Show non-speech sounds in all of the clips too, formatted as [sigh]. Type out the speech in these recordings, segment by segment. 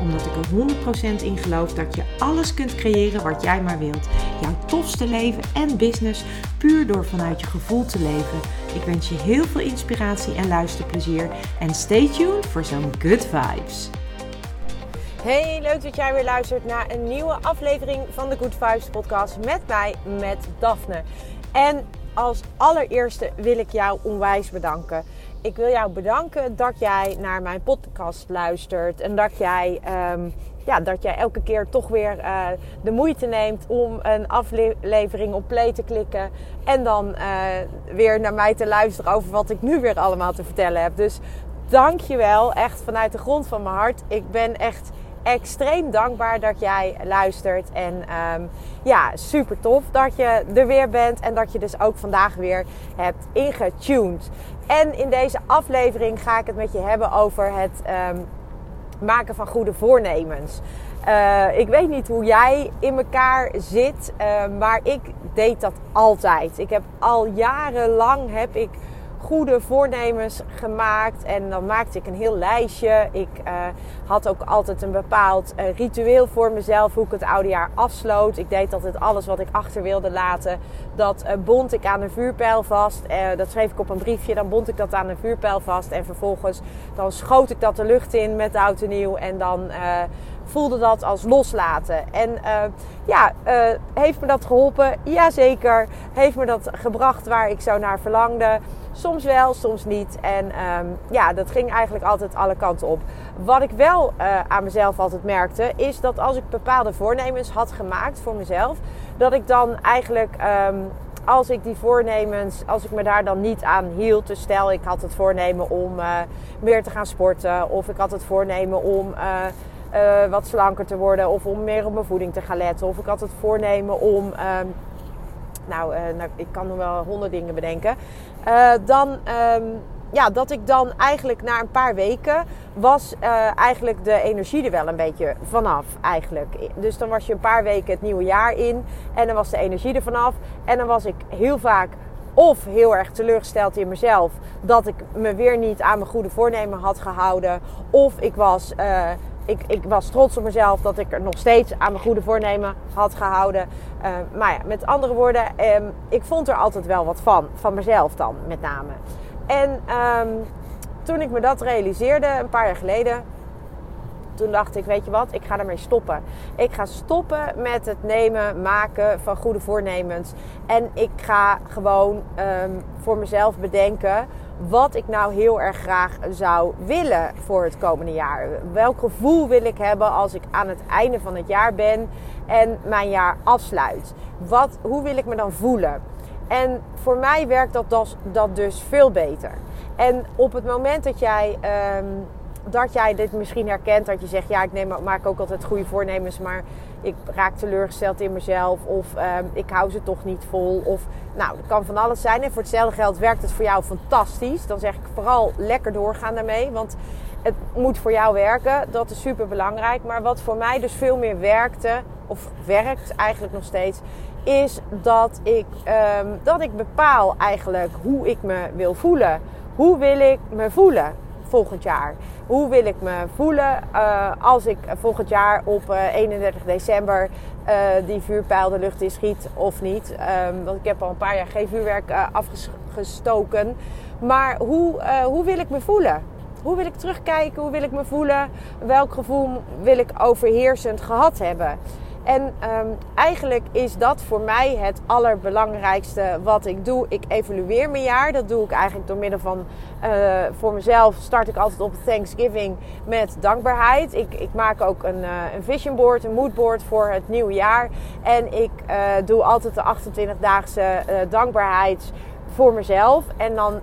Omdat ik er 100% in geloof dat je alles kunt creëren wat jij maar wilt. Jouw tofste leven en business puur door vanuit je gevoel te leven. Ik wens je heel veel inspiratie en luisterplezier. En stay tuned voor zo'n good vibes. Hey, leuk dat jij weer luistert naar een nieuwe aflevering van de Good Vibes podcast met mij, met Daphne. En als allereerste wil ik jou onwijs bedanken. Ik wil jou bedanken dat jij naar mijn podcast luistert en dat jij, ehm, ja, dat jij elke keer toch weer uh, de moeite neemt om een aflevering op play te klikken en dan uh, weer naar mij te luisteren over wat ik nu weer allemaal te vertellen heb. Dus dank je wel, echt vanuit de grond van mijn hart. Ik ben echt extreem dankbaar dat jij luistert. En um, ja, super tof dat je er weer bent. En dat je dus ook vandaag weer hebt ingetuned. En in deze aflevering ga ik het met je hebben over het um, maken van goede voornemens. Uh, ik weet niet hoe jij in elkaar zit, uh, maar ik deed dat altijd. Ik heb al jarenlang heb ik goede voornemens gemaakt. En dan maakte ik een heel lijstje. Ik uh, had ook altijd een bepaald uh, ritueel voor mezelf, hoe ik het oude jaar afsloot. Ik deed altijd alles wat ik achter wilde laten. Dat uh, bond ik aan een vuurpijl vast. dat schreef ik op een briefje. Dan bond ik dat aan een vuurpijl vast. En vervolgens dan schoot ik dat de lucht in met oud en nieuw. En dan voelde dat als loslaten. En uh, ja, uh, heeft me dat geholpen? Jazeker. Heeft me dat gebracht waar ik zo naar verlangde? Soms wel, soms niet. En um, ja, dat ging eigenlijk altijd alle kanten op. Wat ik wel uh, aan mezelf altijd merkte, is dat als ik bepaalde voornemens had gemaakt voor mezelf, dat ik dan eigenlijk. Um, als ik die voornemens, als ik me daar dan niet aan hield. Dus stel, ik had het voornemen om meer te gaan sporten. Of ik had het voornemen om uh, wat slanker te worden. Of om meer op mijn voeding te gaan letten. Of ik had het voornemen om. Um, nou, uh, nou, ik kan nog wel honderd dingen bedenken. Uh, dan, um, ja, dat ik dan eigenlijk na een paar weken was eigenlijk de energie er wel een beetje vanaf eigenlijk. Dus dan was je een paar weken het nieuwe jaar in en dan was de energie er vanaf. En dan was ik heel vaak of heel erg teleurgesteld in mezelf dat ik me weer niet aan mijn goede voornemen had gehouden. Of ik was ik, ik, was trots op mezelf dat ik er nog steeds aan mijn goede voornemen had gehouden. Uh, maar ja, met andere woorden, um, ik vond er altijd wel wat van. Van mezelf dan, met name. En um, toen ik me dat realiseerde, een paar jaar geleden, toen dacht ik, weet je wat, ik ga ermee stoppen. Ik ga stoppen met het nemen, maken van goede voornemens. En ik ga gewoon um, voor mezelf bedenken wat ik nou heel erg graag zou willen voor het komende jaar. Welk gevoel wil ik hebben als ik aan het einde van het jaar ben en mijn jaar afsluit? Wat, hoe wil ik me dan voelen? En voor mij werkt dat, dat dus veel beter. En op het moment dat jij, um, dat jij dit misschien herkent, dat je zegt: Ja, ik neem, maak ook altijd goede voornemens, maar ik raak teleurgesteld in mezelf of um, ik hou ze toch niet vol. Of nou, dat kan van alles zijn. En voor hetzelfde geld werkt het voor jou fantastisch. Dan zeg ik vooral lekker doorgaan daarmee. Want het moet voor jou werken. Dat is super belangrijk. Maar wat voor mij dus veel meer werkte, of werkt eigenlijk nog steeds, is dat ik, um, dat ik bepaal eigenlijk hoe ik me wil voelen. Hoe wil ik me voelen volgend jaar? Hoe wil ik me voelen uh, als ik volgend jaar op uh, 31 december uh, die vuurpijl de lucht in schiet of niet? Um, want ik heb al een paar jaar geen vuurwerk afgestoken. Maar hoe, hoe wil ik me voelen? Hoe wil ik terugkijken? Hoe wil ik me voelen? Welk gevoel wil ik overheersend gehad hebben? En um, eigenlijk is dat voor mij het allerbelangrijkste wat ik doe. Ik evalueer mijn jaar. Dat doe ik eigenlijk door middel van uh, voor mezelf start ik altijd op Thanksgiving met dankbaarheid. Ik, ik maak ook een, uh, een vision board, een mood board voor het nieuwe jaar. En ik uh, doe altijd de 28-daagse dankbaarheids voor mezelf. En dan,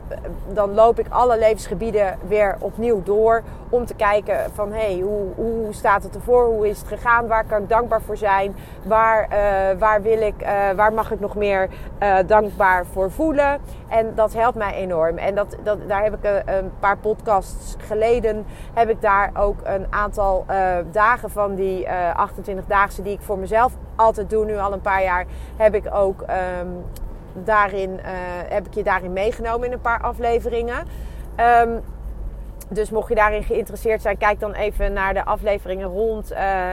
dan loop ik alle levensgebieden weer opnieuw door. Om te kijken van hé, hey, hoe, hoe staat het ervoor? Hoe is het gegaan? Waar kan ik dankbaar voor zijn? Waar, uh, waar, wil ik, uh, waar mag ik nog meer uh, dankbaar voor voelen? En dat helpt mij enorm. En dat, dat, daar heb ik een, paar podcasts geleden. Heb ik daar ook een aantal dagen van die 28-daagse die ik voor mezelf altijd doe. Nu al een paar jaar. Heb ik ook um, daarin, uh, heb ik je daarin meegenomen in een paar afleveringen. Um, dus mocht je daarin geïnteresseerd zijn, kijk dan even naar de afleveringen rond uh,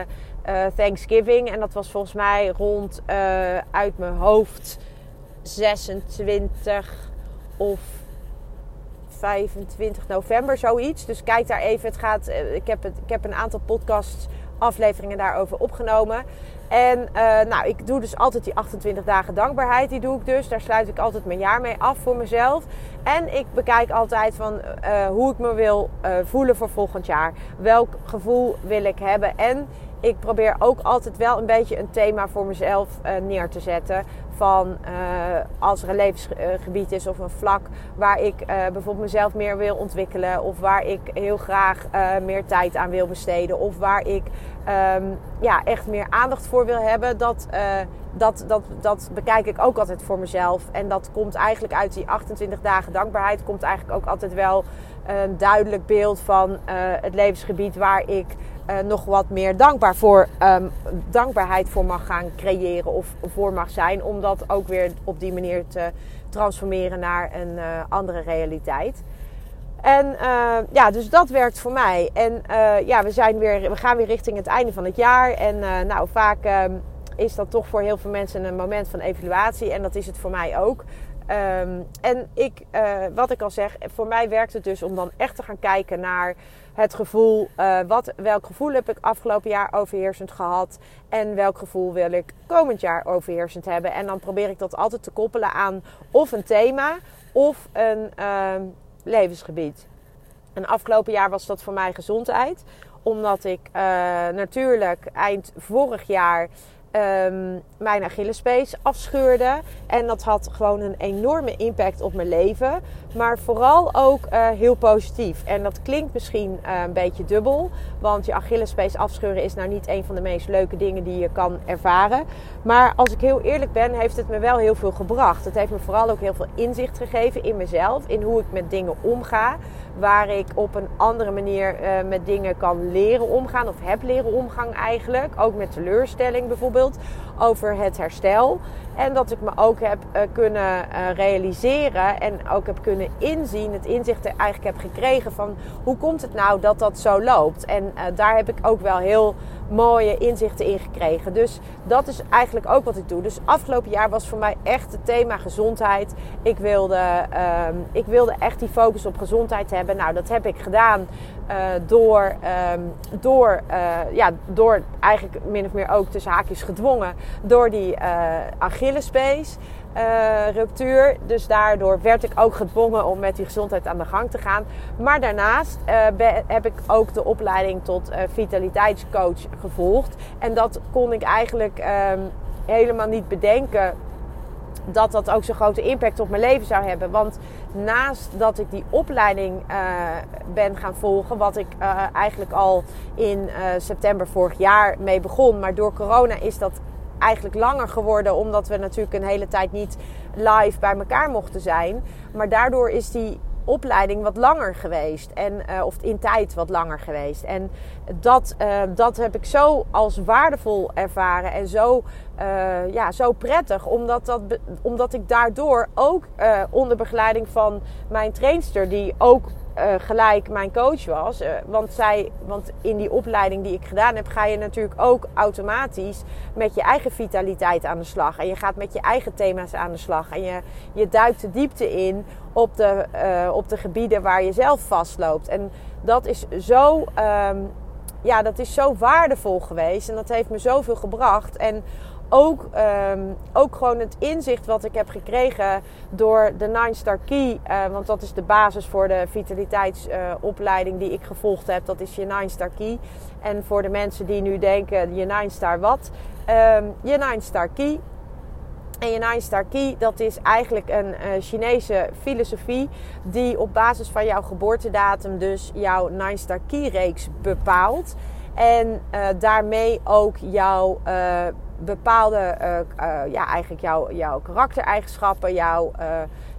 uh, Thanksgiving. En dat was volgens mij rond uit mijn hoofd 26 of 25 november, zoiets. Dus kijk daar even. Het gaat, ik, heb het, ik heb een aantal podcast afleveringen daarover opgenomen. En uh, nou, ik doe dus altijd die 28 dagen dankbaarheid. Die doe ik dus. Daar sluit ik altijd mijn jaar mee af voor mezelf. En ik bekijk altijd van uh, hoe ik me wil uh, voelen voor volgend jaar. Welk gevoel wil ik hebben. En ik probeer ook altijd wel een beetje een thema voor mezelf neer te zetten van uh, als er een levensgebied is of een vlak waar ik uh, bijvoorbeeld mezelf meer wil ontwikkelen of waar ik heel graag uh, meer tijd aan wil besteden of waar ik um, ja, echt meer aandacht voor wil hebben, dat, dat, dat, dat bekijk ik ook altijd voor mezelf. En dat komt eigenlijk uit die 28 dagen dankbaarheid, komt eigenlijk ook altijd wel een duidelijk beeld van het levensgebied waar ik uh, nog wat meer dankbaar voor, um, dankbaarheid voor mag gaan creëren of voor mag zijn. Om dat ook weer op die manier te transformeren naar een uh, andere realiteit. En uh, ja, dus dat werkt voor mij. En ja, we, zijn weer, we gaan weer richting het einde van het jaar. En nou, vaak ehm, is dat toch voor heel veel mensen een moment van evaluatie. En dat is het voor mij ook. Um, en ik, wat ik al zeg, voor mij werkt het dus om dan echt te gaan kijken naar het gevoel, uh, wat, welk gevoel heb ik afgelopen jaar overheersend gehad en welk gevoel wil ik komend jaar overheersend hebben. En dan probeer ik dat altijd te koppelen aan of een thema of een uh, levensgebied. En afgelopen jaar was dat voor mij gezondheid, omdat ik uh, natuurlijk eind vorig jaar um, mijn Achillespees afscheurde. En dat had gewoon een enorme impact op mijn leven. Maar vooral ook uh, heel positief. En dat klinkt misschien uh, een beetje dubbel. Want je Achillespees afscheuren is nou niet een van de meest leuke dingen die je kan ervaren. Maar als ik heel eerlijk ben, heeft het me wel heel veel gebracht. Het heeft me vooral ook heel veel inzicht gegeven in mezelf. In hoe ik met dingen omga. Waar ik op een andere manier uh, met dingen kan leren omgaan. Of heb leren omgaan eigenlijk. Ook met teleurstelling bijvoorbeeld. Over het herstel. En dat ik me ook heb uh, kunnen uh, realiseren. En ook heb kunnen inzien. Het inzicht eigenlijk heb gekregen van hoe komt het nou dat dat zo loopt. En daar heb ik ook wel heel mooie inzichten in gekregen. Dus dat is eigenlijk ook wat ik doe. Dus afgelopen jaar was voor mij echt het thema gezondheid. Ik wilde, um, ik wilde echt die focus op gezondheid hebben. Nou, dat heb ik gedaan uh, door, um, door, uh, ja, door eigenlijk min of meer ook tussen haakjes gedwongen door die uh, Achillespees. Uh, ruptuur. Dus daardoor werd ik ook gedwongen om met die gezondheid aan de gang te gaan. Maar daarnaast uh, heb ik ook de opleiding tot uh, vitaliteitscoach gevolgd. En dat kon ik eigenlijk um, helemaal niet bedenken dat dat ook zo'n grote impact op mijn leven zou hebben. Want naast dat ik die opleiding ben gaan volgen, wat ik eigenlijk al in september vorig jaar mee begon, maar door corona is dat eigenlijk langer geworden, omdat we natuurlijk een hele tijd niet live bij elkaar mochten zijn. Maar daardoor is die opleiding wat langer geweest. En, uh, of in tijd wat langer geweest. En dat, uh, dat heb ik zo als waardevol ervaren. En zo, uh, ja, zo prettig. Omdat, dat, omdat ik daardoor ook onder begeleiding van mijn trainster... die ook uh, gelijk mijn coach was. Uh, want, zij, want in die opleiding die ik gedaan heb, ga je natuurlijk ook automatisch met je eigen vitaliteit aan de slag. En je gaat met je eigen thema's aan de slag. En je, je duikt de diepte in op de, uh, op de gebieden waar je zelf vastloopt. En dat is zo. Um, ja, dat is zo waardevol geweest. En dat heeft me zoveel gebracht. En ook, um, ook gewoon het inzicht wat ik heb gekregen door de Nine Star Key. Uh, want dat is de basis voor de vitaliteitsopleiding die ik gevolgd heb. Dat is je Nine Star Key. En voor de mensen die nu denken, je Nine Star wat? Um, je Nine Star Key En je Nine Star Key, dat is eigenlijk een uh, Chinese filosofie die op basis van jouw geboortedatum dus jouw Nine Star Key reeks bepaalt. En uh, daarmee ook jouw bepaalde, ja, eigenlijk jouw, jouw karaktereigenschappen, jouw,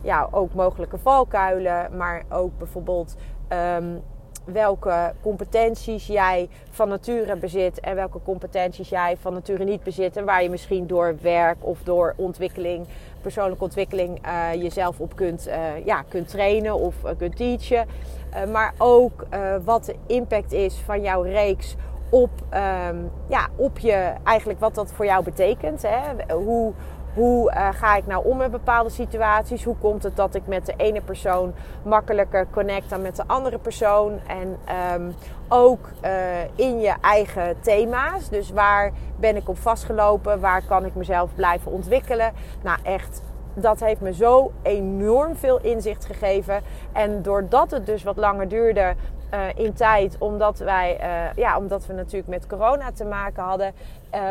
jouw ook mogelijke valkuilen, maar ook bijvoorbeeld um, welke competenties jij van nature bezit en welke competenties jij van nature niet bezit. En waar je misschien door werk of door ontwikkeling, persoonlijke ontwikkeling, jezelf op kunt, ja, kunt trainen of kunt teachen. maar ook wat de impact is van jouw reeks op, um, ja, op je, eigenlijk wat dat voor jou betekent. Hè? Hoe hoe uh, ga ik nou om met bepaalde situaties? Hoe komt het dat ik met de ene persoon makkelijker connect dan met de andere persoon? En um, ook uh, in je eigen thema's. Dus waar ben ik op vastgelopen? Waar kan ik mezelf blijven ontwikkelen? Nou, echt dat heeft me zo enorm veel inzicht gegeven. En doordat het dus wat langer duurde uh, in tijd, omdat, wij, uh, ja, omdat we natuurlijk met corona te maken hadden,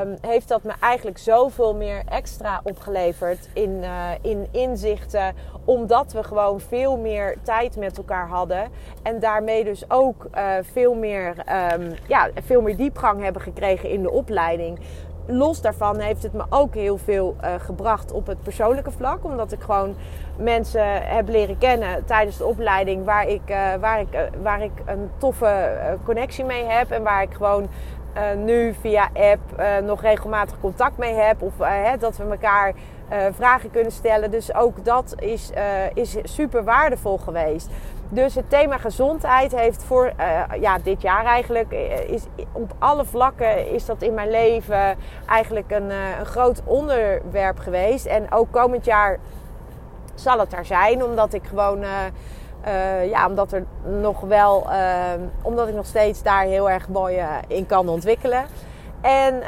um, heeft dat me eigenlijk zoveel meer extra opgeleverd in, uh, in inzichten. Omdat we gewoon veel meer tijd met elkaar hadden. En daarmee dus ook veel, meer, um, ja, veel meer diepgang hebben gekregen in de opleiding los daarvan heeft het me ook heel veel uh, gebracht op het persoonlijke vlak. Omdat ik gewoon mensen heb leren kennen tijdens de opleiding waar ik, uh, waar ik, uh, waar ik een toffe connectie mee heb. En waar ik gewoon nu via app nog regelmatig contact mee heb. Of hè, dat we elkaar vragen kunnen stellen. Dus ook dat is, is super waardevol geweest. Dus het thema gezondheid heeft voor uh, ja, dit jaar eigenlijk, eh, is, op alle vlakken is dat in mijn leven eigenlijk een, uh, een groot onderwerp geweest. En ook komend jaar zal het daar zijn, omdat ik gewoon, ja, omdat er nog wel, omdat ik nog steeds daar heel erg mooi in kan ontwikkelen. En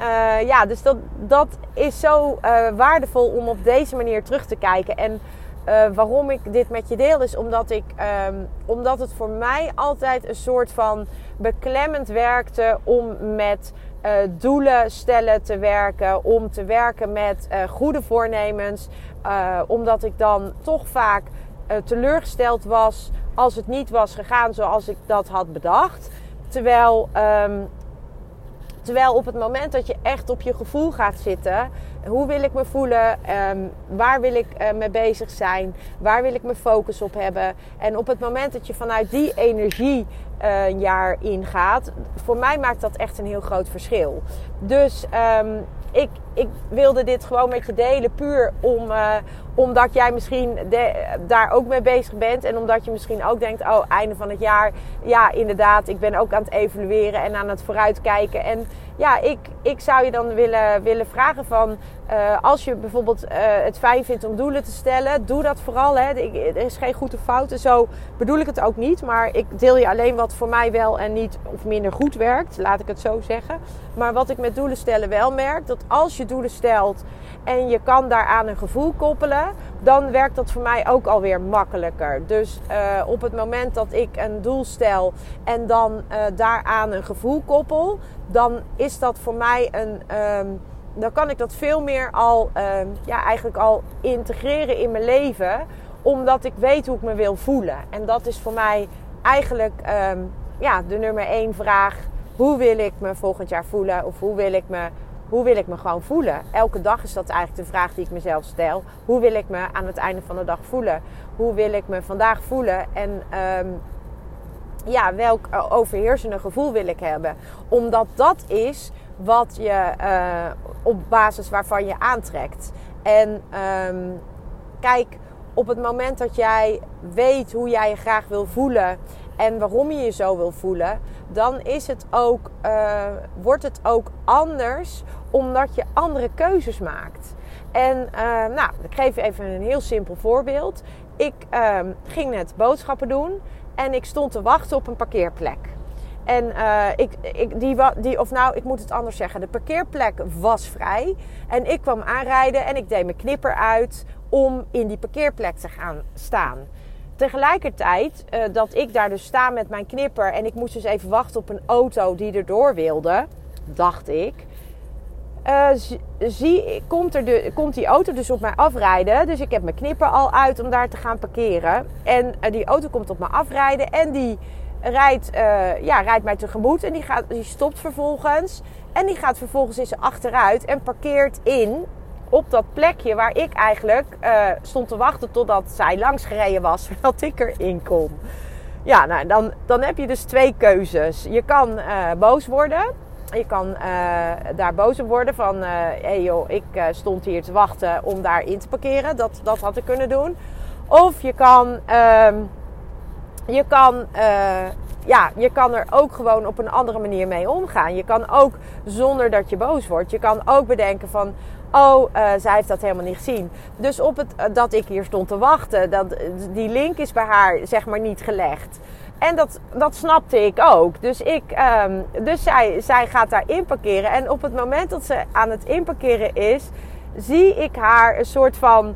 ja, dus dat, dat is zo waardevol om op deze manier terug te kijken. En uh, waarom ik dit met je deel is omdat, ik, um, omdat het voor mij altijd een soort van beklemmend werkte om met uh, doelen stellen te werken. Om te werken met uh, goede voornemens. omdat ik dan toch vaak teleurgesteld was als het niet was gegaan zoals ik dat had bedacht. Terwijl um, Terwijl op het moment dat je echt op je gevoel gaat zitten, hoe wil ik me voelen? Um, waar wil ik uh, mee bezig zijn? Waar wil ik mijn focus op hebben? En op het moment dat je vanuit die energie uh, een jaar ingaat, voor mij maakt dat echt een heel groot verschil. Dus um, ik, ik wilde dit gewoon met je delen, puur om, uh, omdat jij misschien daar ook mee bezig bent. En omdat je misschien ook denkt, oh, einde van het jaar. Ja, inderdaad, ik ben ook aan het evalueren en aan het vooruitkijken. En ja, ik, ik zou je dan willen, willen vragen van... Uh, als je bijvoorbeeld uh, het fijn vindt om doelen te stellen, doe dat vooral. Hè. Er is geen goed of fout. En zo bedoel ik het ook niet. Maar ik deel je alleen wat voor mij wel en niet of minder goed werkt. Laat ik het zo zeggen. Maar wat ik met doelen stellen wel merk, dat als je doelen stelt en je kan daaraan een gevoel koppelen, dan werkt dat voor mij ook alweer makkelijker. Dus uh, op het moment dat ik een doel stel en dan uh, daaraan een gevoel koppel, dan is dat voor mij een. Um, dan kan ik dat veel meer al, um, ja, eigenlijk al integreren in mijn leven, omdat ik weet hoe ik me wil voelen. En dat is voor mij eigenlijk um, ja, de nummer één vraag. Hoe wil ik me volgend jaar voelen? Of hoe wil ik me hoe wil ik me gewoon voelen? Elke dag is dat eigenlijk de vraag die ik mezelf stel. Hoe wil ik me aan het einde van de dag voelen? Hoe wil ik me vandaag voelen? En um, ja, welk overheersende gevoel wil ik hebben? Omdat dat is wat je uh, op basis waarvan je aantrekt. En um, kijk, op het moment dat jij weet hoe jij je graag wil voelen en waarom je je zo wil voelen, dan is het ook, uh, wordt het ook anders omdat je andere keuzes maakt. En uh, nou, ik geef je even een heel simpel voorbeeld. Ik uh, ging net boodschappen doen en ik stond te wachten op een parkeerplek. En uh, ik, ik, die, die, of nou, ik moet het anders zeggen. De parkeerplek was vrij. En ik kwam aanrijden en ik deed mijn knipper uit om in die parkeerplek te gaan staan. Tegelijkertijd uh, dat ik daar dus sta met mijn knipper en ik moest dus even wachten op een auto die erdoor wilde, dacht ik. uh, zie, komt, er de, komt die auto dus op mij afrijden. Dus ik heb mijn knipper al uit om daar te gaan parkeren. En uh, die auto komt op me afrijden en die rijdt, ja, rijdt mij tegemoet. En die, gaat, die stopt vervolgens. En die gaat vervolgens eens achteruit en parkeert in op dat plekje waar ik eigenlijk stond te wachten totdat zij langs gereden was, [laughs] zodat ik erin kon. Ja, nou, dan, dan heb je dus twee keuzes. Je kan boos worden je kan uh, daar boos op worden van... hé hey joh, ik stond hier te wachten om daar in te parkeren. Dat, dat had ik kunnen doen. Of je kan... je kan ja, je kan er ook gewoon op een andere manier mee omgaan. Je kan ook zonder dat je boos wordt. Je kan ook bedenken van... Oh, uh, zij heeft dat helemaal niet gezien. Dus op het dat ik hier stond te wachten, dat, die link is bij haar zeg maar niet gelegd. En dat, dat snapte ik ook. Dus, ik, um, dus zij, zij gaat daar inparkeren. En op het moment dat ze aan het inparkeren is, zie ik haar een soort van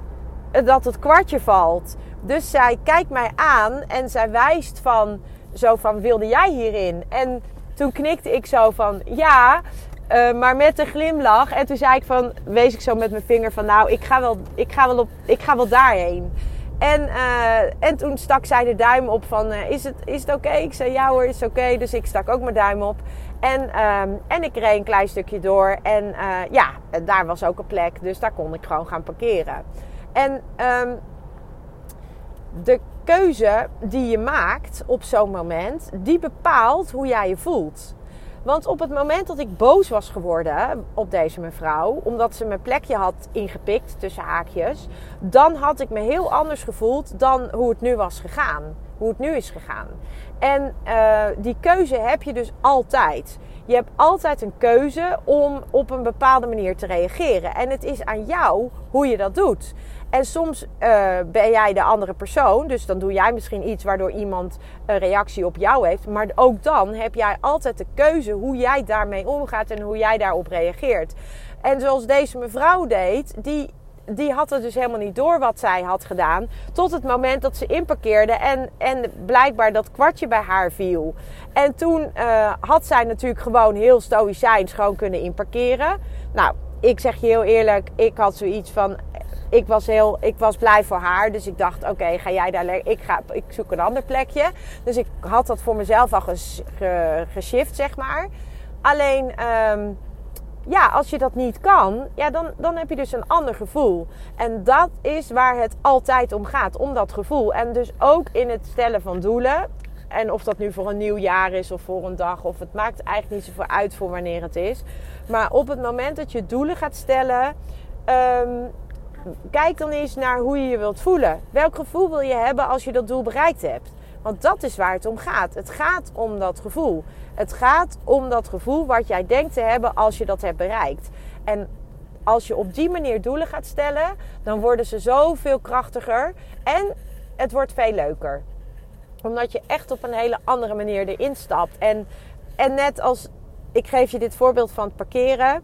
dat het kwartje valt. Dus zij kijkt mij aan en zij wijst van zo van wilde jij hierin? En toen knikte ik zo van ja, uh, maar met een glimlach. En toen zei ik van, wees ik zo met mijn vinger van nou, ik ga wel, ik ga wel, op, ik ga wel daarheen. En, uh, en toen stak zij de duim op van, uh, is het, is het oké? Ik zei, ja hoor, is oké. Dus ik stak ook mijn duim op. En, um, en ik reed een klein stukje door. En ja, daar was ook een plek. Dus daar kon ik gewoon gaan parkeren. En um, de keuze die je maakt op zo'n moment, die bepaalt hoe jij je voelt. Want op het moment dat ik boos was geworden op deze mevrouw, omdat ze mijn plekje had ingepikt tussen haakjes, dan had ik me heel anders gevoeld dan hoe het nu was gegaan. Hoe het nu is gegaan. En uh, die keuze heb je dus altijd. Je hebt altijd een keuze om op een bepaalde manier te reageren. En het is aan jou hoe je dat doet. En soms uh, ben jij de andere persoon. Dus dan doe jij misschien iets waardoor iemand een reactie op jou heeft. Maar ook dan heb jij altijd de keuze hoe jij daarmee omgaat en hoe jij daarop reageert. En zoals deze mevrouw deed, die, die had het dus helemaal niet door wat zij had gedaan. Tot het moment dat ze inparkeerde en, en blijkbaar dat kwartje bij haar viel. En toen uh, had zij natuurlijk gewoon heel stoïcijns gewoon kunnen inparkeren. Nou, ik zeg je heel eerlijk, ik had zoiets van ik was, heel, ik was blij voor haar. Dus ik dacht, oké, ga jij daar... Ik, ga, ik zoek een ander plekje. Dus ik had dat voor mezelf al ges, ge, geshift, zeg maar. Alleen, um, ja, als je dat niet kan, ja, dan, dan heb je dus een ander gevoel. En dat is waar het altijd om gaat, om dat gevoel. En dus ook in het stellen van doelen. En of dat nu voor een nieuw jaar is of voor een dag, of het maakt eigenlijk niet zoveel uit voor wanneer het is. Maar op het moment dat je doelen gaat stellen, um, kijk dan eens naar hoe je je wilt voelen. Welk gevoel wil je hebben als je dat doel bereikt hebt? Want dat is waar het om gaat. Het gaat om dat gevoel. Het gaat om dat gevoel wat jij denkt te hebben als je dat hebt bereikt. En als je op die manier doelen gaat stellen, dan worden ze zoveel krachtiger en het wordt veel leuker. Omdat je echt op een hele andere manier erin stapt. En, en net als ik geef je dit voorbeeld van het parkeren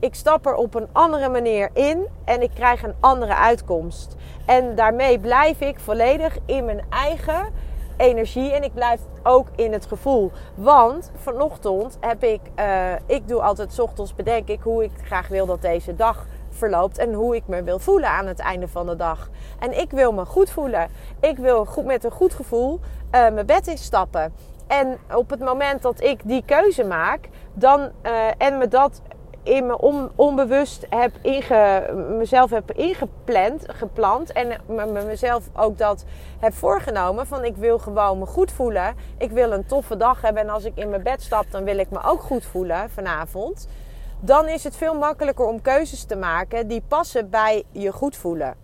ik stap er op een andere manier in en ik krijg een andere uitkomst. En daarmee blijf ik volledig in mijn eigen energie en ik blijf ook in het gevoel. Want vanochtend heb ik, uh, ik doe altijd ochtends bedenk ik hoe ik graag wil dat deze dag verloopt en hoe ik me wil voelen aan het einde van de dag. En ik wil me goed voelen. Ik wil goed, met een goed gevoel uh, mijn bed instappen. En op het moment dat ik die keuze maak, dan uh, en me dat in me on, onbewust heb mezelf heb ingepland, gepland en mezelf ook dat heb voorgenomen van ik wil gewoon me goed voelen. Ik wil een toffe dag hebben en als ik in mijn bed stap dan wil ik me ook goed voelen vanavond. Dan is het veel makkelijker om keuzes te maken die passen bij je goed voelen.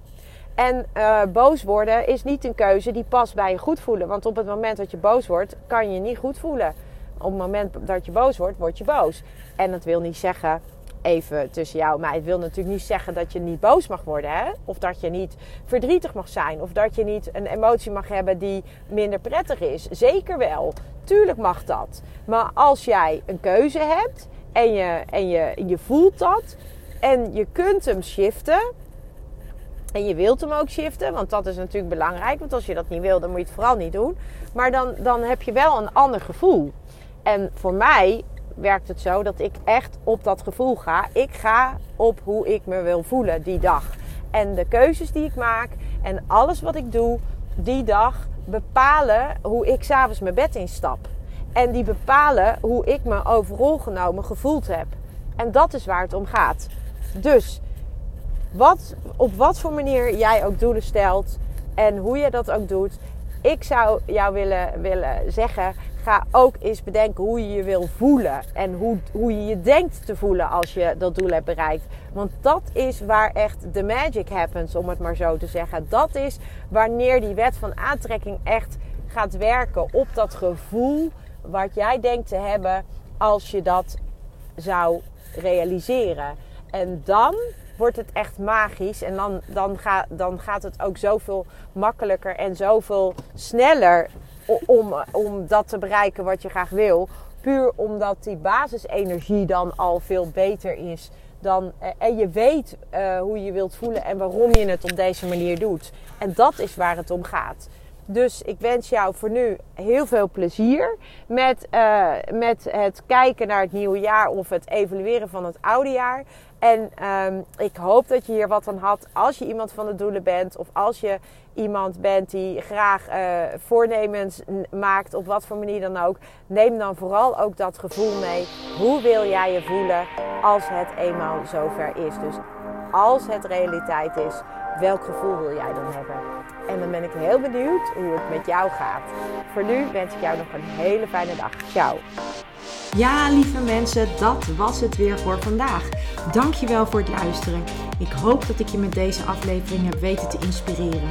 En uh, boos worden is niet een keuze die past bij je goed voelen. Want op het moment dat je boos wordt, kan je niet goed voelen. Op het moment dat je boos wordt, word je boos. En dat wil niet zeggen even tussen jou maar het wil natuurlijk niet zeggen dat je niet boos mag worden. Hè? Of dat je niet verdrietig mag zijn. Of dat je niet een emotie mag hebben die minder prettig is. Zeker wel. Tuurlijk mag dat. Maar als jij een keuze hebt en je, en je, je voelt dat. En je kunt hem shiften. En je wilt hem ook shiften, want dat is natuurlijk belangrijk. Want als je dat niet wil, dan moet je het vooral niet doen. Maar dan, dan heb je wel een ander gevoel. En voor mij werkt het zo dat ik echt op dat gevoel ga. Ik ga op hoe ik me wil voelen die dag. En de keuzes die ik maak en alles wat ik doe die dag bepalen hoe ik s'avonds mijn bed instap. En die bepalen hoe ik me overal genomen gevoeld heb. En dat is waar het om gaat. Dus wat, op wat voor manier jij ook doelen stelt en hoe je dat ook doet. Ik zou jou willen, willen zeggen, ga ook eens bedenken hoe je je wil voelen. En hoe, hoe je je denkt te voelen als je dat doel hebt bereikt. Want dat is waar echt de magic happens, om het maar zo te zeggen. Dat is wanneer die wet van aantrekking echt gaat werken op dat gevoel wat jij denkt te hebben als je dat zou realiseren. En dan wordt het echt magisch. En dan, dan, ga, dan gaat het ook zoveel makkelijker en zoveel sneller om, om dat te bereiken wat je graag wil. Puur omdat die basisenergie dan al veel beter is. Dan, eh, en je weet uh, hoe je wilt voelen en waarom je het op deze manier doet. En dat is waar het om gaat. Dus ik wens jou voor nu heel veel plezier met, uh, met het kijken naar het nieuwe jaar of het evalueren van het oude jaar. En um, ik hoop dat je hier wat aan had als je iemand van de doelen bent of als je iemand bent die graag uh, voornemens maakt op wat voor manier dan ook. Neem dan vooral ook dat gevoel mee. Hoe wil jij je voelen als het eenmaal zover is? Dus als het realiteit is, welk gevoel wil jij dan hebben? En dan ben ik heel benieuwd hoe het met jou gaat. Voor nu wens ik jou nog een hele fijne dag. Ciao. Ja, lieve mensen, dat was het weer voor vandaag. Dankjewel voor het luisteren. Ik hoop dat ik je met deze aflevering heb weten te inspireren.